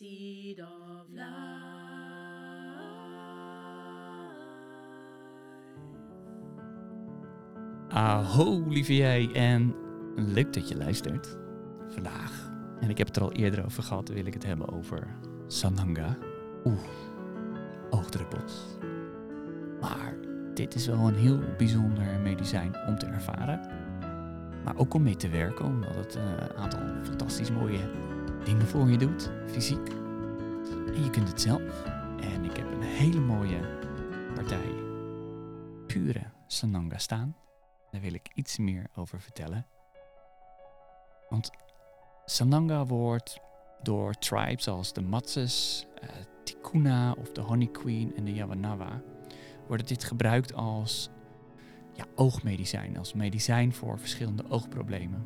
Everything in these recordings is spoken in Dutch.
Seed of life. Aho, lieve jij, en leuk dat je luistert. Vandaag, en ik heb het er al eerder over gehad, wil ik het hebben over Sananga. Oeh, oogdruppels. Maar dit is wel een heel bijzonder medicijn om te ervaren. Maar ook om mee te werken, omdat het eh, een aantal fantastisch mooie dingen voor je doet, fysiek. En je kunt het zelf. En ik heb een hele mooie partij pure Sananga staan. Daar wil ik iets meer over vertellen. Want Sananga wordt door tribes als de Matses, uh, Tikuna of de Honey Queen en de Yawanawa... wordt dit gebruikt als ja, oogmedicijn, als medicijn voor verschillende oogproblemen.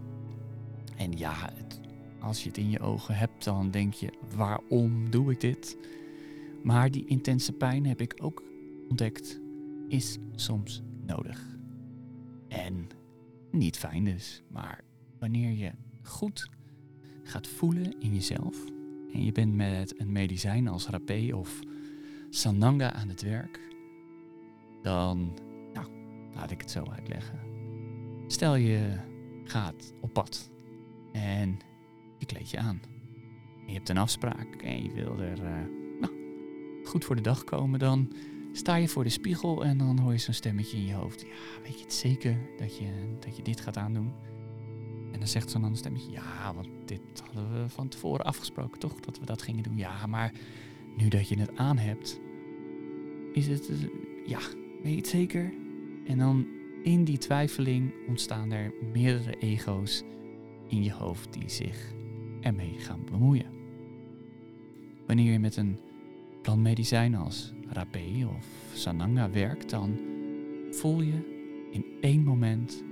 En ja, het, als je het in je ogen hebt, dan denk je, waarom doe ik dit? Maar die intense pijn heb ik ook ontdekt, is soms nodig. En niet fijn dus, maar wanneer je goed gaat voelen in jezelf en je bent met een medicijn als rapé of sananga aan het werk, dan, nou, laat ik het zo uitleggen. Stel je gaat op pad en je kleed je aan. Je hebt een afspraak en je wil er uh, nou, goed voor de dag komen, dan sta je voor de spiegel en dan hoor je zo'n stemmetje in je hoofd. Ja, weet je het zeker dat je, dat je dit gaat aandoen? En dan zegt zo'n ander stemmetje, ja, want dit hadden we van tevoren afgesproken, toch? Dat we dat gingen doen. Ja, maar nu dat je het aan hebt, is het, ja, weet je het zeker? En dan in die twijfeling ontstaan er meerdere ego's in je hoofd die zich ermee gaan bemoeien. Wanneer je met een plantmedicijn als rapé of sananga werkt, dan voel je in één moment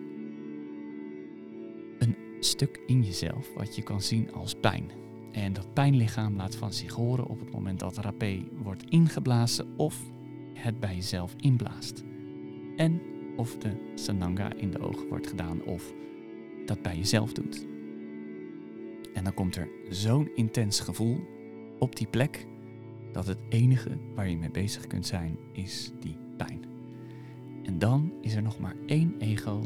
een stuk in jezelf wat je kan zien als pijn. En dat pijnlichaam laat van zich horen op het moment dat rapé wordt ingeblazen of het bij jezelf inblaast. En of de sananga in de ogen wordt gedaan of dat bij jezelf doet. En dan komt er zo'n intens gevoel op die plek dat het enige waar je mee bezig kunt zijn is die pijn. En dan is er nog maar één ego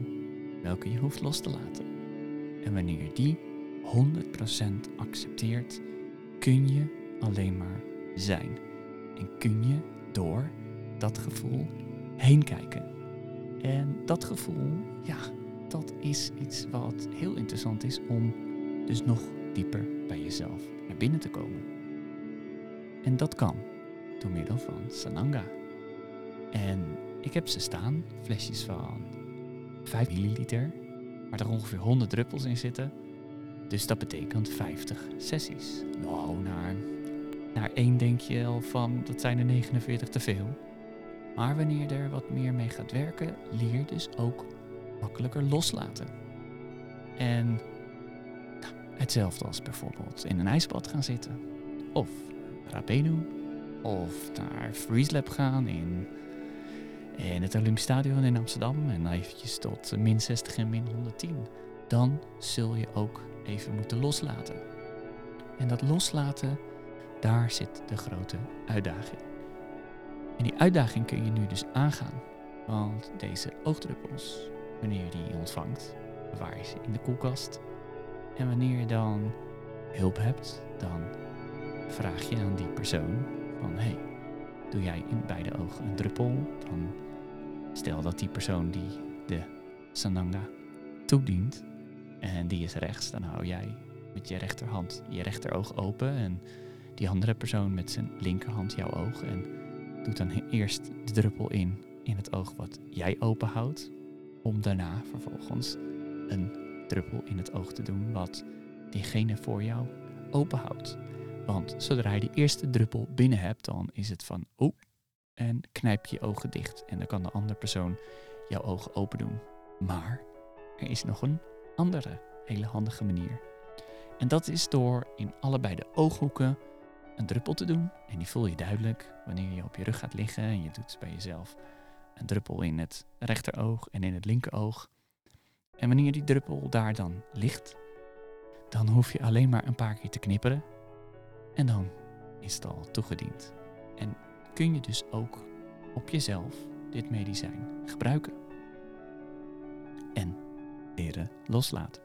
welke je hoeft los te laten. En wanneer je die 100% accepteert, kun je alleen maar zijn. En kun je door dat gevoel heen kijken. En dat gevoel, ja, dat is iets wat heel interessant is om dus nog dieper bij jezelf naar binnen te komen. En dat kan door middel van Sananga. En ik heb ze staan, flesjes van 5 milliliter, waar er ongeveer 100 druppels in zitten. Dus dat betekent 50 sessies. Nou, naar, naar één denk je al van, dat zijn er 49 te veel. Maar wanneer er wat meer mee gaat werken, leer dus ook makkelijker loslaten. En hetzelfde als bijvoorbeeld in een ijsbad gaan zitten. Of rapé doen. Of naar Freeze Lab gaan in, in het Olympisch Stadion in Amsterdam. En eventjes tot min 60 en min 110. Dan zul je ook even moeten loslaten. En dat loslaten, daar zit de grote uitdaging. En die uitdaging kun je nu dus aangaan. Want deze oogdruppels, wanneer je die ontvangt, bewaar je ze in de koelkast. En wanneer je dan hulp hebt, dan vraag je aan die persoon van hey, doe jij in beide ogen een druppel? Dan stel dat die persoon die de Sananga toedient en die is rechts, dan hou jij met je rechterhand je rechteroog open en die andere persoon met zijn linkerhand jouw oog en doet dan eerst de druppel in in het oog wat jij open houdt, om daarna vervolgens een druppel in het oog te doen wat diegene voor jou open houdt. Want zodra je de eerste druppel binnen hebt, dan is het van oh, en knijp je ogen dicht. En dan kan de andere persoon jouw ogen open doen. Maar er is nog een andere hele handige manier. En dat is door in allebei de ooghoeken een druppel te doen. En die voel je duidelijk wanneer je op je rug gaat liggen en je doet bij jezelf een druppel in het rechteroog en in het linkeroog. En wanneer die druppel daar dan ligt, dan hoef je alleen maar een paar keer te knipperen. En dan is het al toegediend. En kun je dus ook op jezelf dit medicijn gebruiken. En leren loslaten.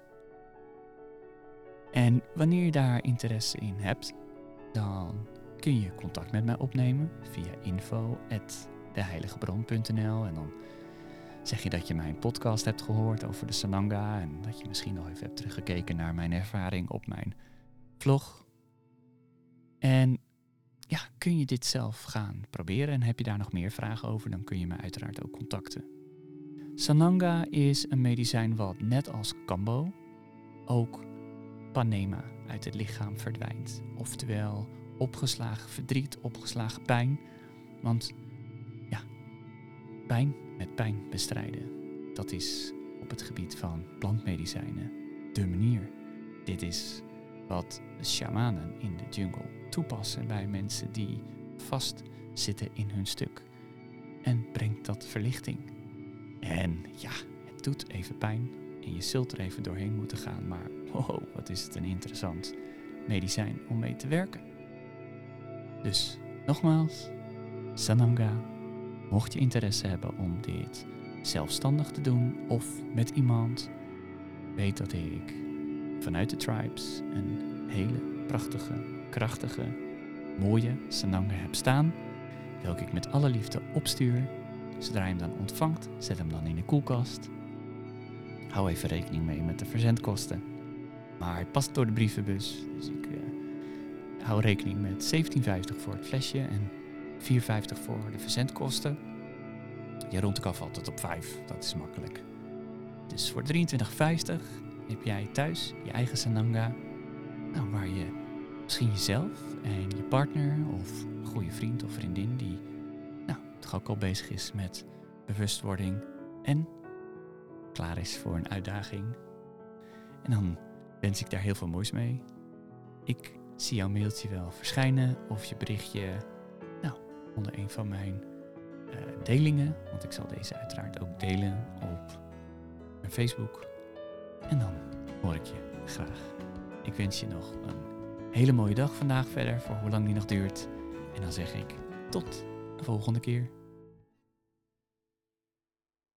En wanneer je daar interesse in hebt, dan kun je contact met mij opnemen via info.deheiligebron.nl en dan zeg je dat je mijn podcast hebt gehoord over de Sananga en dat je misschien nog even hebt teruggekeken naar mijn ervaring op mijn vlog. En ja, kun je dit zelf gaan proberen en heb je daar nog meer vragen over, dan kun je me uiteraard ook contacten. Sananga is een medicijn wat net als Kambo ook panema uit het lichaam verdwijnt. Oftewel opgeslagen verdriet, opgeslagen pijn. Want ja, pijn met pijn bestrijden. Dat is op het gebied van plantmedicijnen de manier. Dit is wat shamanen in de jungle toepassen bij mensen die vastzitten in hun stuk. En brengt dat verlichting. En ja, het doet even pijn en je zult er even doorheen moeten gaan, maar wow, wat is het een interessant medicijn om mee te werken. Dus nogmaals, Sananga, mocht je interesse hebben om dit zelfstandig te doen of met iemand, weet dat ik vanuit de tribes een hele prachtige, krachtige, mooie Sananga heb staan, welke ik met alle liefde opstuur. Zodra je hem dan ontvangt, zet hem dan in de koelkast. Hou even rekening mee met de verzendkosten. Maar hij past door de brievenbus, dus ik uh, hou rekening met 17,50 voor het flesje en 4,50 voor de verzendkosten. Je rondt ik af altijd op 5, dat is makkelijk. Dus voor 23,50 heb jij thuis je eigen Sananga, nou, waar je misschien jezelf en je partner of goede vriend of vriendin die nou, toch ook al bezig is met bewustwording en klaar is voor een uitdaging. En dan wens ik daar heel veel moois mee. Ik zie jouw mailtje wel verschijnen of je berichtje onder een van mijn uh, delingen. Want ik zal deze uiteraard ook delen op mijn Facebook. En dan hoor ik je graag. Ik wens je nog een hele mooie dag vandaag verder, voor hoe lang die nog duurt. En dan zeg ik tot de volgende keer.